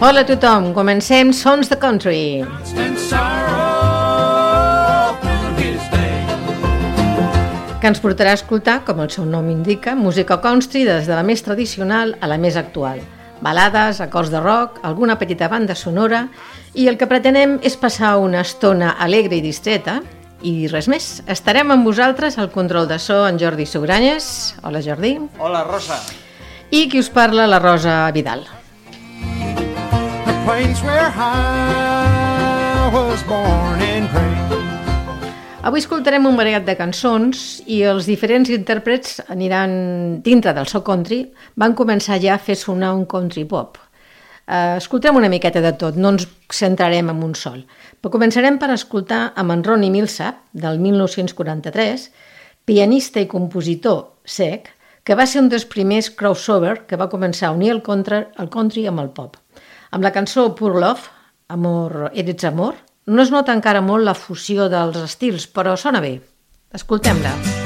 Hola a tothom, comencem Sons de Country. que ens portarà a escoltar, com el seu nom indica, música country des de la més tradicional a la més actual. Balades, acords de rock, alguna petita banda sonora i el que pretenem és passar una estona alegre i distreta i res més. Estarem amb vosaltres al control de so en Jordi Sobranyes. Hola Jordi. Hola Rosa. I qui us parla, la Rosa Vidal. Plains where I was born and raised Avui escoltarem un variat de cançons i els diferents intèrprets aniran dintre del so country, van començar ja a fer sonar un country pop. Uh, escoltarem una miqueta de tot, no ens centrarem en un sol. Però començarem per escoltar amb en Ronnie Millsap, del 1943, pianista i compositor sec, que va ser un dels primers crossover que va començar a unir el, contra, el country amb el pop. Amb la cançó Poor Love, Amor, Eres Amor, no es nota encara molt la fusió dels estils, però sona bé. Escoltem-la. Pure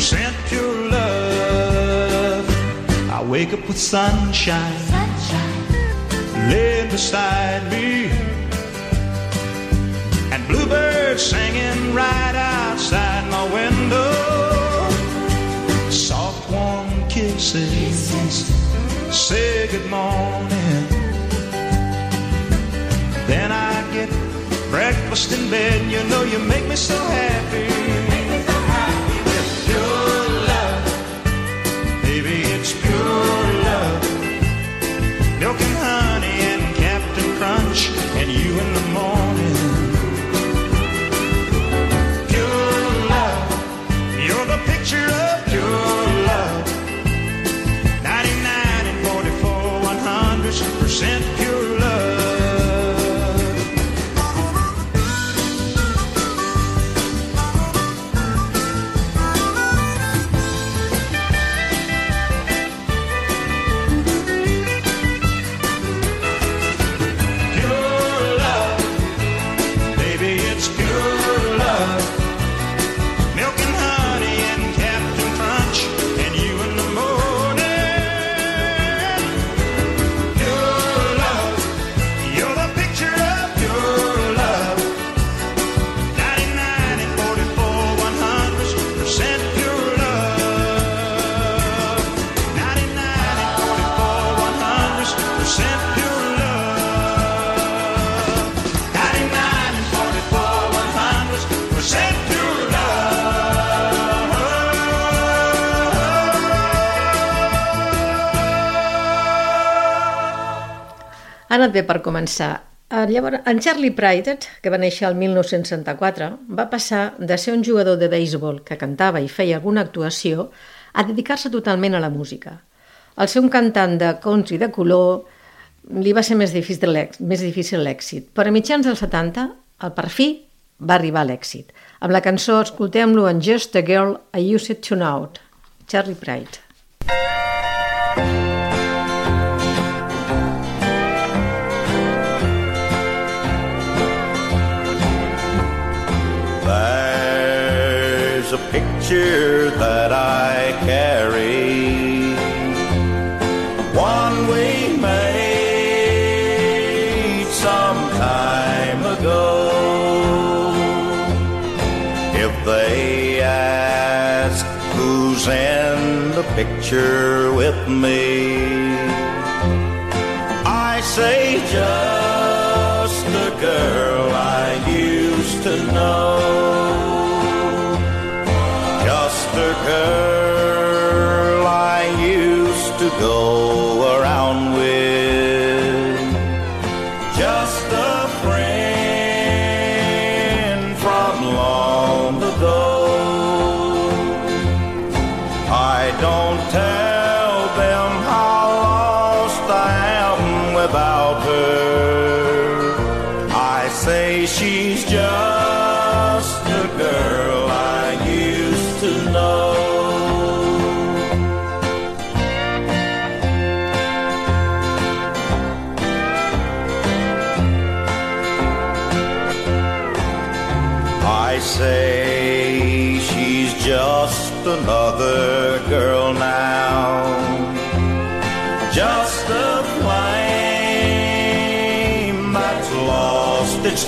Sent your love. I wake up with sunshine, sunshine. laying beside me, and bluebirds singing right outside my window. Soft, warm kisses, kisses. say good morning. Then I get breakfast in bed, you know you make me so happy. Anat bé per començar. Eh, Llavors, en Charlie Prydet, que va néixer el 1964, va passar de ser un jugador de béisbol que cantava i feia alguna actuació a dedicar-se totalment a la música. El ser un cantant de country de color li va ser més difícil més difícil l'èxit, però a mitjans dels 70, el per fi va arribar a l'èxit. Amb la cançó escoltem-lo en Just a Girl I Used to Know, Charlie Pride. Picture that I carry, one we made some time ago. If they ask who's in the picture with me, I say just the girl I used to know. Go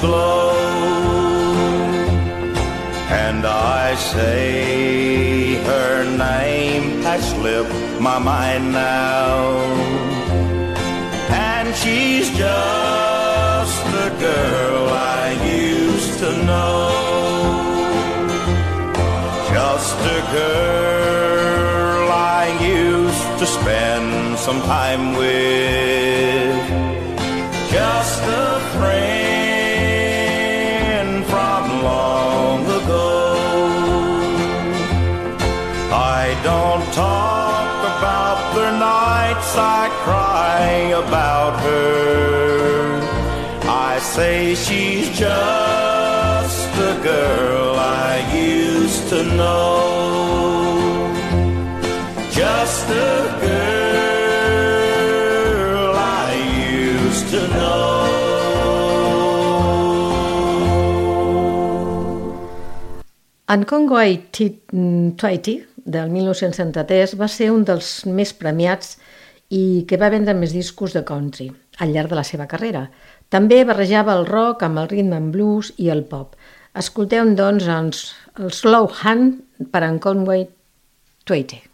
glow. And I say her name has slipped my mind now. And she's just the girl I used to know. Just a girl I used to spend some time with. About her. I say she's just the girl I used to know. Just a girl I used to know. En Congo Twitty, del 1973, va ser un dels més premiats i que va vendre més discos de country al llarg de la seva carrera. També barrejava el rock amb el rhythm and blues i el pop. Escolteu, doncs, el Slow Hand per en Conway Twitty.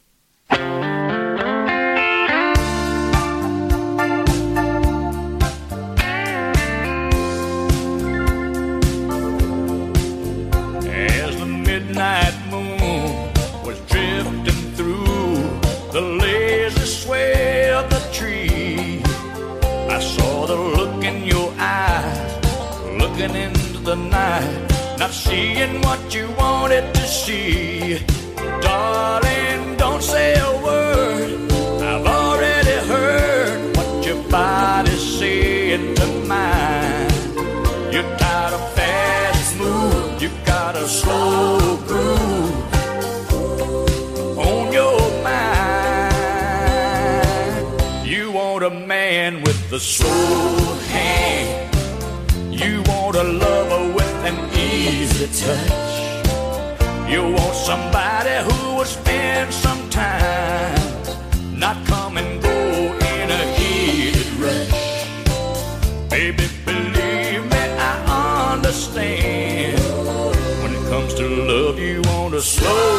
Looking into the night, not seeing what you wanted to see. Darling, don't say a word. I've already heard what your body's saying to mine. You're tired of fast move, you got a slow groove on your a lover with an easy touch. You want somebody who will spend some time, not come and go in a heated rush. Baby, believe me, I understand. When it comes to love, you want a slow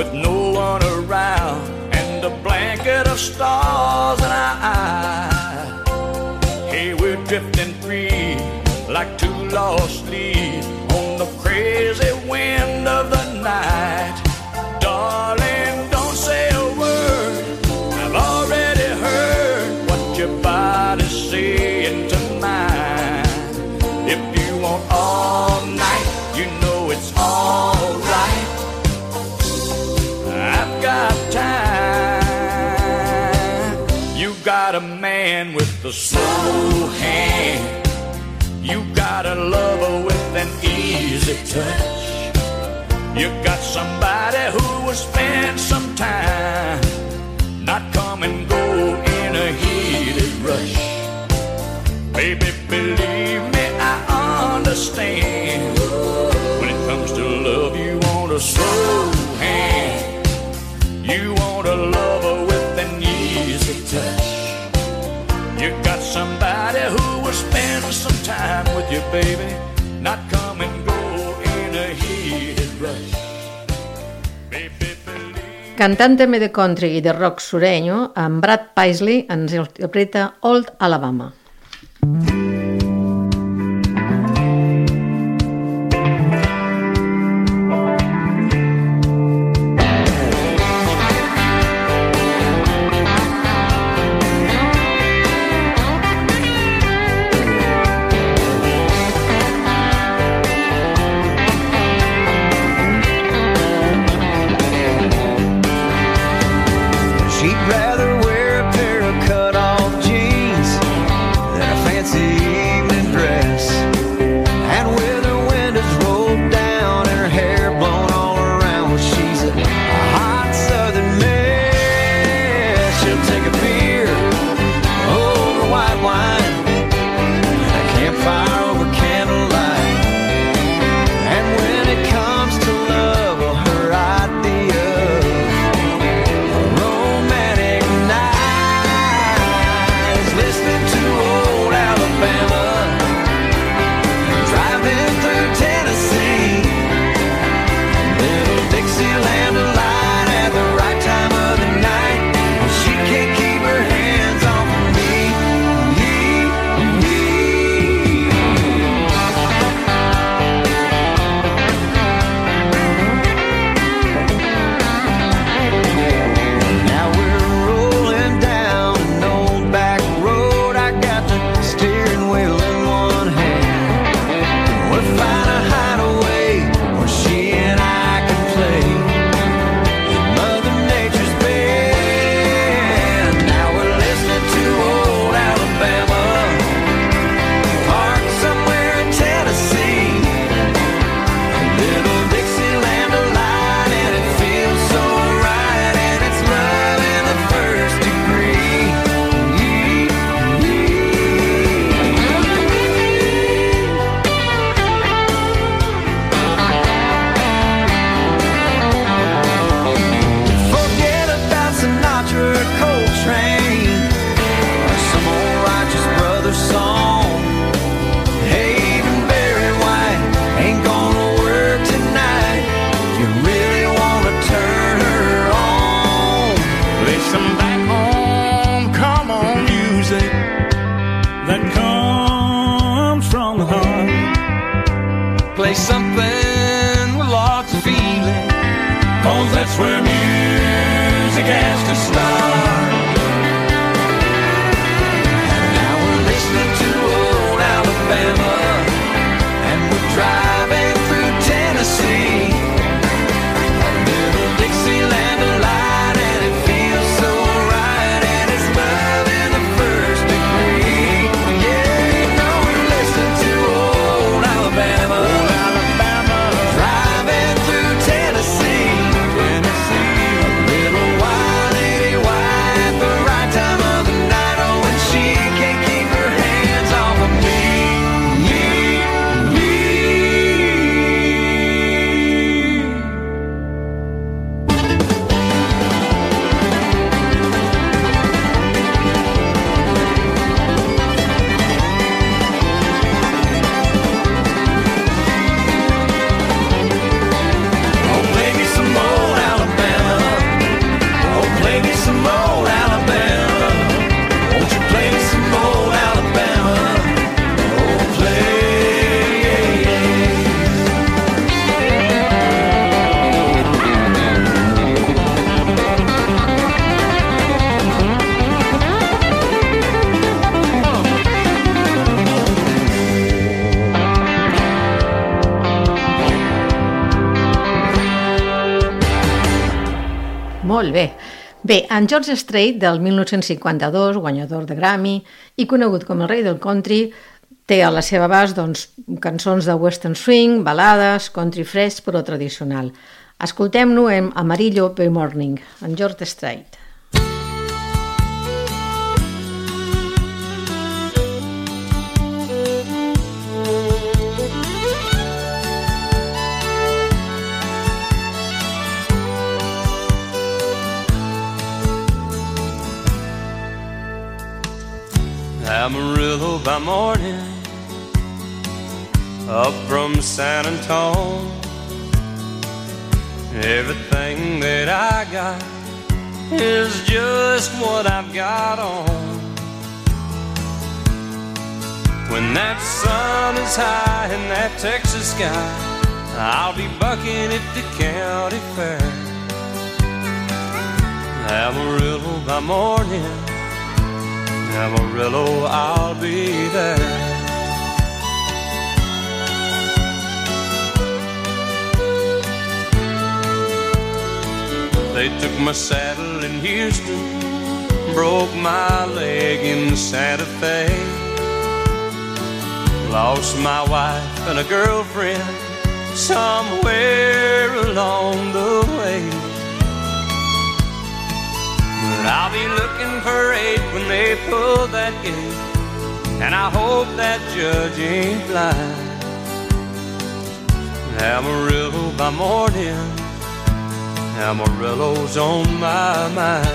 with no one around and a blanket of stars in our eyes. Hey, we're drifting free like two lost leaves a slow hand. You got a lover with an easy touch. You got somebody who will spend some time, not come and go in a heated rush. Baby, believe me, I understand. When it comes to love, you want a slow baby, not come and go in a heated rush. Cantant també de country i de rock sureño, en Brad Paisley ens interpreta Old Alabama. She'd rather it's see Play some back home, come on music that comes from the heart. Play something with lots of feeling, cause that's where music has to start. En George Strait, del 1952, guanyador de Grammy i conegut com el rei del country, té a la seva abast doncs, cançons de western swing, balades, country fresh però tradicional. Escoltem-lo en Amarillo by Morning, en George Strait. Amarillo by morning, up from San Antone. Everything that I got is just what I've got on. When that sun is high in that Texas sky, I'll be bucking at the county fair. Amarillo by morning. Amarillo, I'll be there. They took my saddle in Houston, broke my leg in Santa Fe. Lost my wife and a girlfriend somewhere along the way. But I'll be looking for eight when they pull that gate. And I hope that judge ain't blind. Amarillo by morning, Amarillo's on my mind.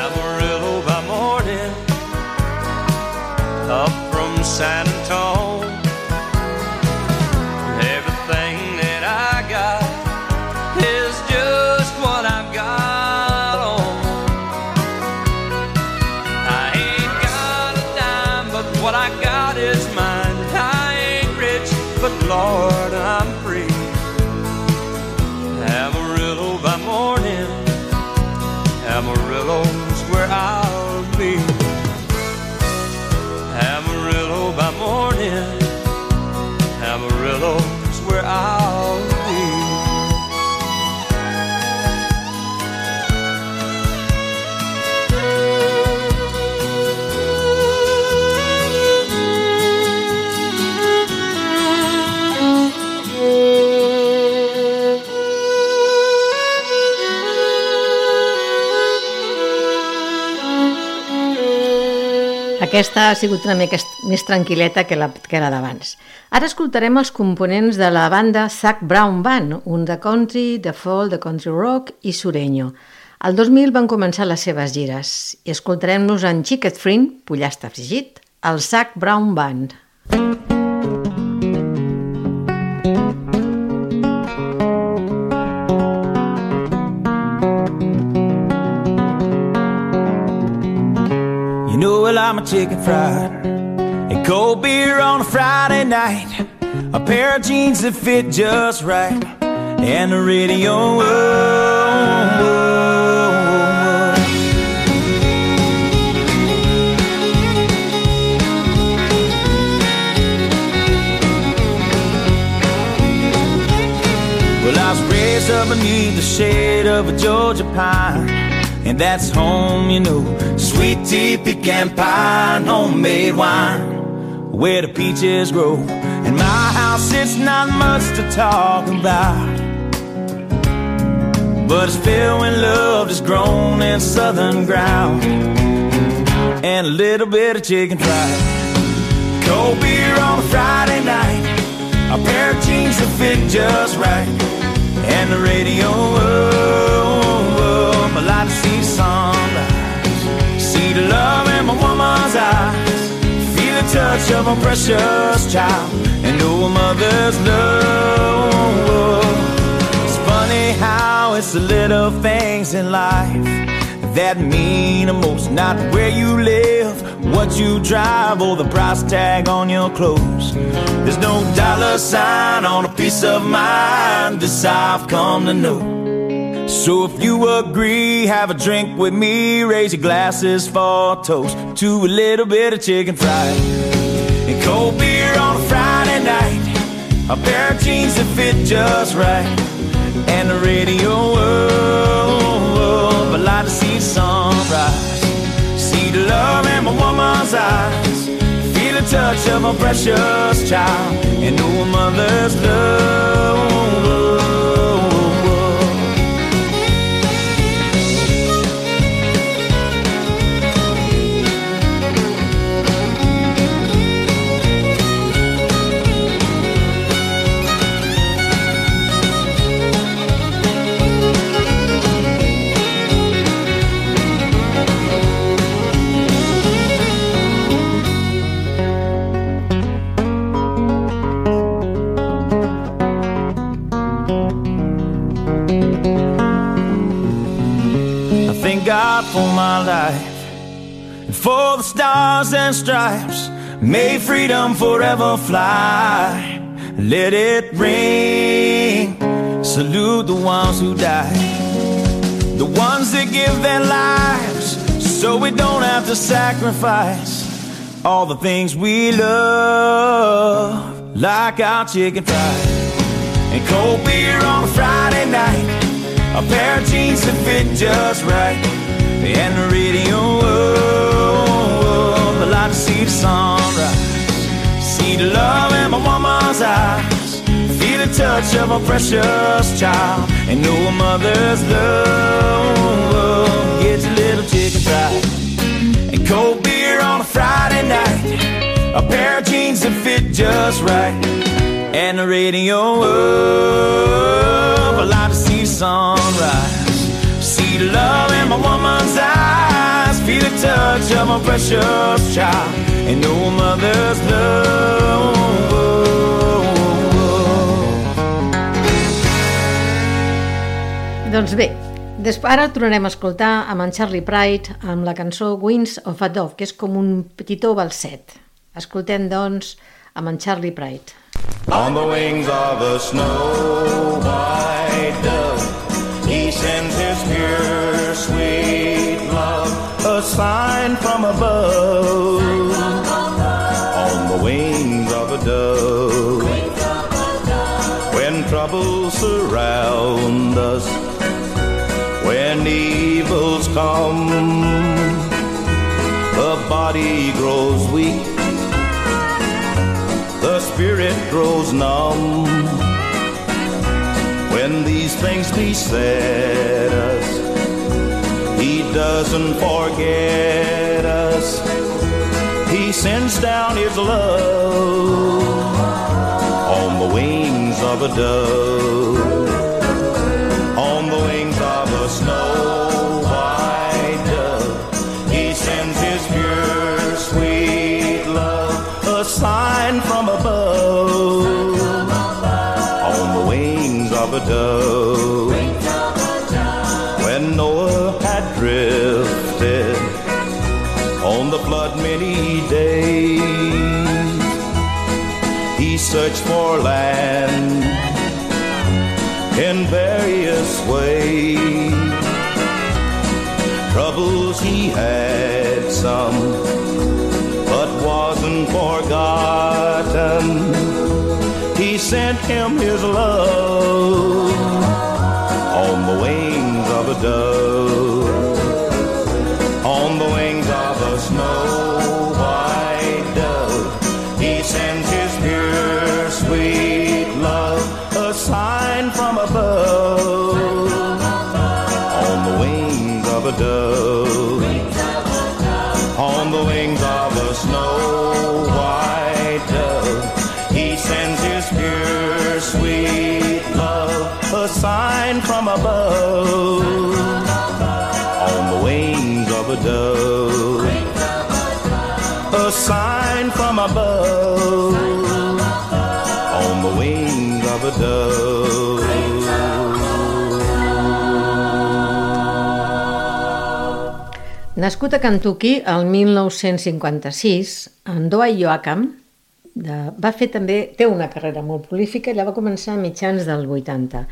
Amarillo by morning, up from San Antone. Aquesta ha sigut una mica més tranquil·leta que la, que la d'abans. Ara escoltarem els components de la banda Zac Brown Band, un de country, de folk, de country rock i sureño. El 2000 van començar les seves gires i escoltarem-los en Chicket Frin, pollastre fregit, el Zac Brown Band. Chicken fried. And cold beer on a Friday night. A pair of jeans that fit just right. And the radio. Oh, oh, oh, oh. Well, I was raised up beneath the shade of a Georgia pine. And that's home, you know. Sweet tea, pecan pie, homemade wine. Where the peaches grow. In my house, it's not much to talk about. But it's filled with love that's grown in southern ground. And a little bit of chicken fried. Cold beer on a Friday night. A pair of jeans that fit just right. And the radio, oh, I see sunrise. See the love in my woman's eyes. Feel the touch of a precious child. And know a mother's love. It's funny how it's the little things in life that mean the most. Not where you live, what you drive, or the price tag on your clothes. There's no dollar sign on a piece of mind. This I've come to know. So if you agree, have a drink with me. Raise your glasses for a toast to a little bit of chicken fried and cold beer on a Friday night. A pair of jeans that fit just right, and the radio. Oh, I like to see the sunrise, see the love in my woman's eyes, feel the touch of my precious child, and know a mother's love. For my life and for the stars and stripes. May freedom forever fly. Let it ring. Salute the ones who died, the ones that give their lives so we don't have to sacrifice all the things we love, like our chicken fried and cold beer on a Friday night. A pair of jeans that fit just right. And the radio, oh, I like to see the sunrise. See the love in my woman's eyes. Feel the touch of a precious child. And know a mother's love. Get your little chicken fried. And cold beer on a Friday night. A pair of jeans that fit just right. And the radio, oh, I like to see the sunrise. See the love the touch of my precious child. And a mother's love. Doncs bé, després ara tornarem a escoltar amb en Charlie Pride amb la cançó Wings of a Dove, que és com un petitó balset. Escoltem, doncs, amb en Charlie Pride. On the wings of a snow white dove, he sends his pure, sweet a sign from above. On the wings of a dove, when troubles surround us, when evils come, the body grows weak. The spirit grows numb. When these things us, He doesn't forget us. He sends down His love on the wings of a dove, on the wings had some, but wasn't forgotten. He sent him his love on the wings of a dove. Colorado. Nascut a Kentucky el 1956, en Doa Joachim de, va fer també, té una carrera molt prolífica, ja va començar a mitjans del 80.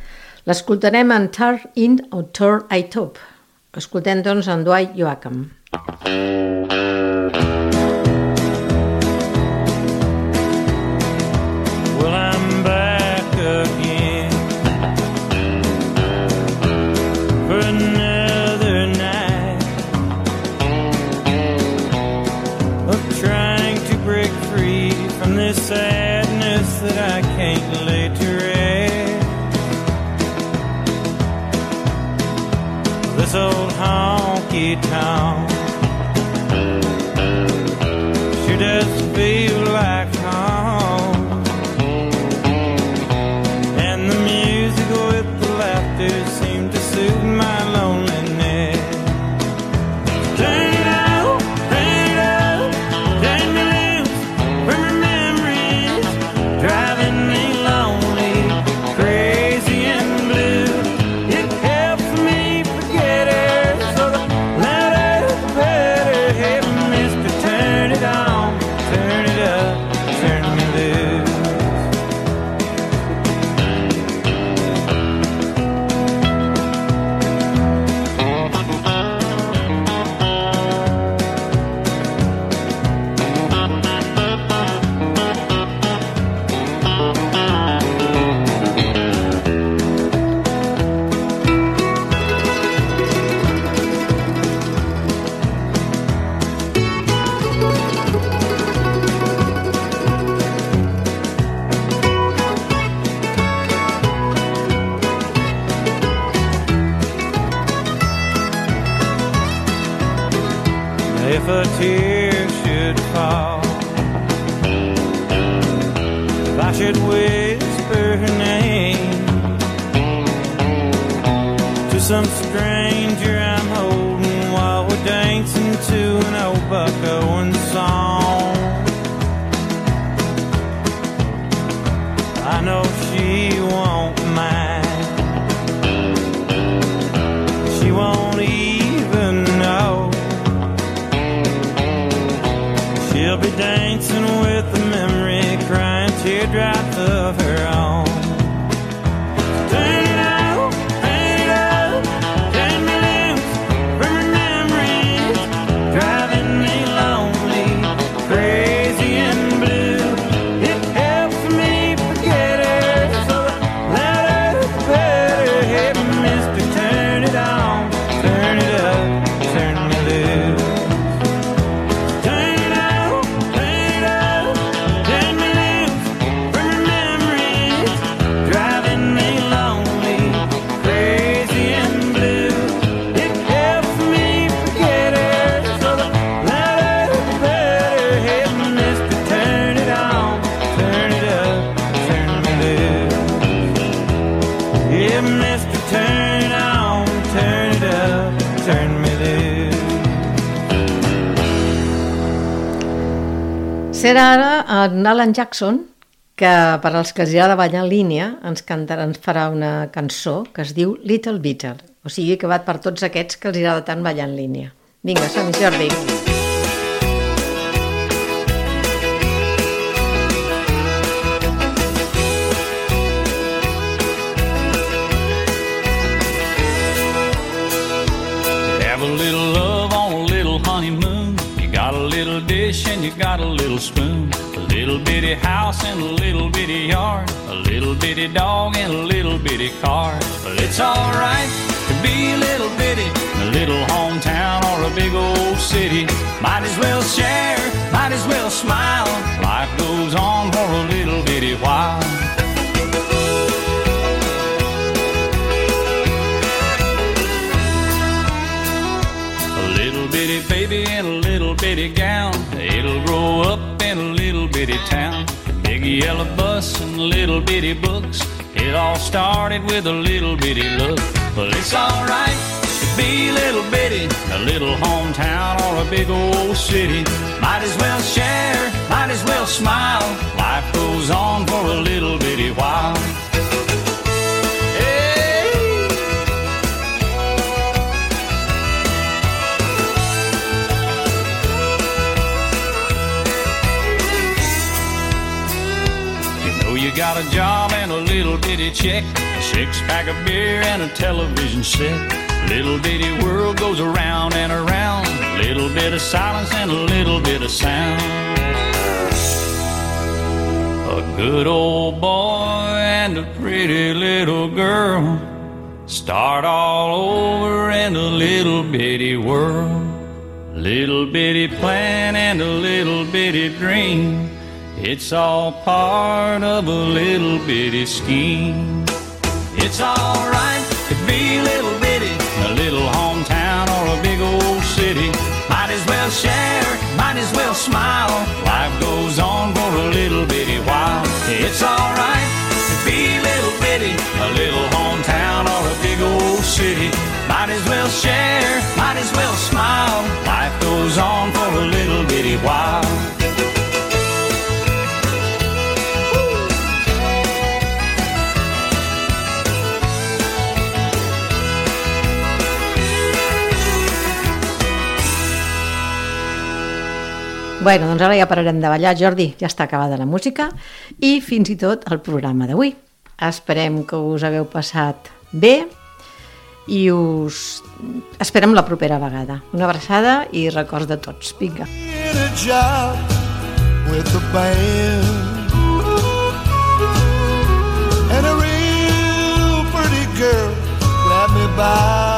L'escoltarem en Tar In o Turn I Top. Escoltem, doncs, en Dwight Joachim. Mm -hmm. town. if a tear should fall. If I should whisper her name to some stranger I'm holding while we're dancing to an old Buck Owens song. teardrop. era ara en Alan Jackson, que per als que ja de ballar en línia ens, cantarà, ens farà una cançó que es diu Little Beetle. o sigui que va per tots aquests que els agrada tant ballar en línia. Vinga, som Jordi. Jordi. Got a little spoon, a little bitty house and a little bitty yard, a little bitty dog and a little bitty car. But it's alright to be a little bitty, a little hometown or a big old city. Might as well share, might as well smile. Life goes on for a little bitty while. A little bitty baby in a little bitty gown. Grow up in a little bitty town. Big yellow bus and little bitty books. It all started with a little bitty look. Well, it's alright to be a little bitty, a little hometown or a big old city. Might as well share, might as well smile. Life goes on for a little bitty while. Check, a six pack of beer and a television set. Little bitty world goes around and around. Little bit of silence and a little bit of sound. A good old boy and a pretty little girl start all over in a little bitty world. Little bitty plan and a little bitty dream. It's all part of a little bitty scheme. It's alright to be a little bitty, a little hometown or a big old city. Might as well share, might as well smile. Life goes on for a little bitty Bueno, doncs ara ja pararem de ballar, Jordi. Ja està acabada la música i fins i tot el programa d'avui. Esperem que us hagueu passat bé i us esperem la propera vegada. Una abraçada i records de tots. Vinga. Girl me by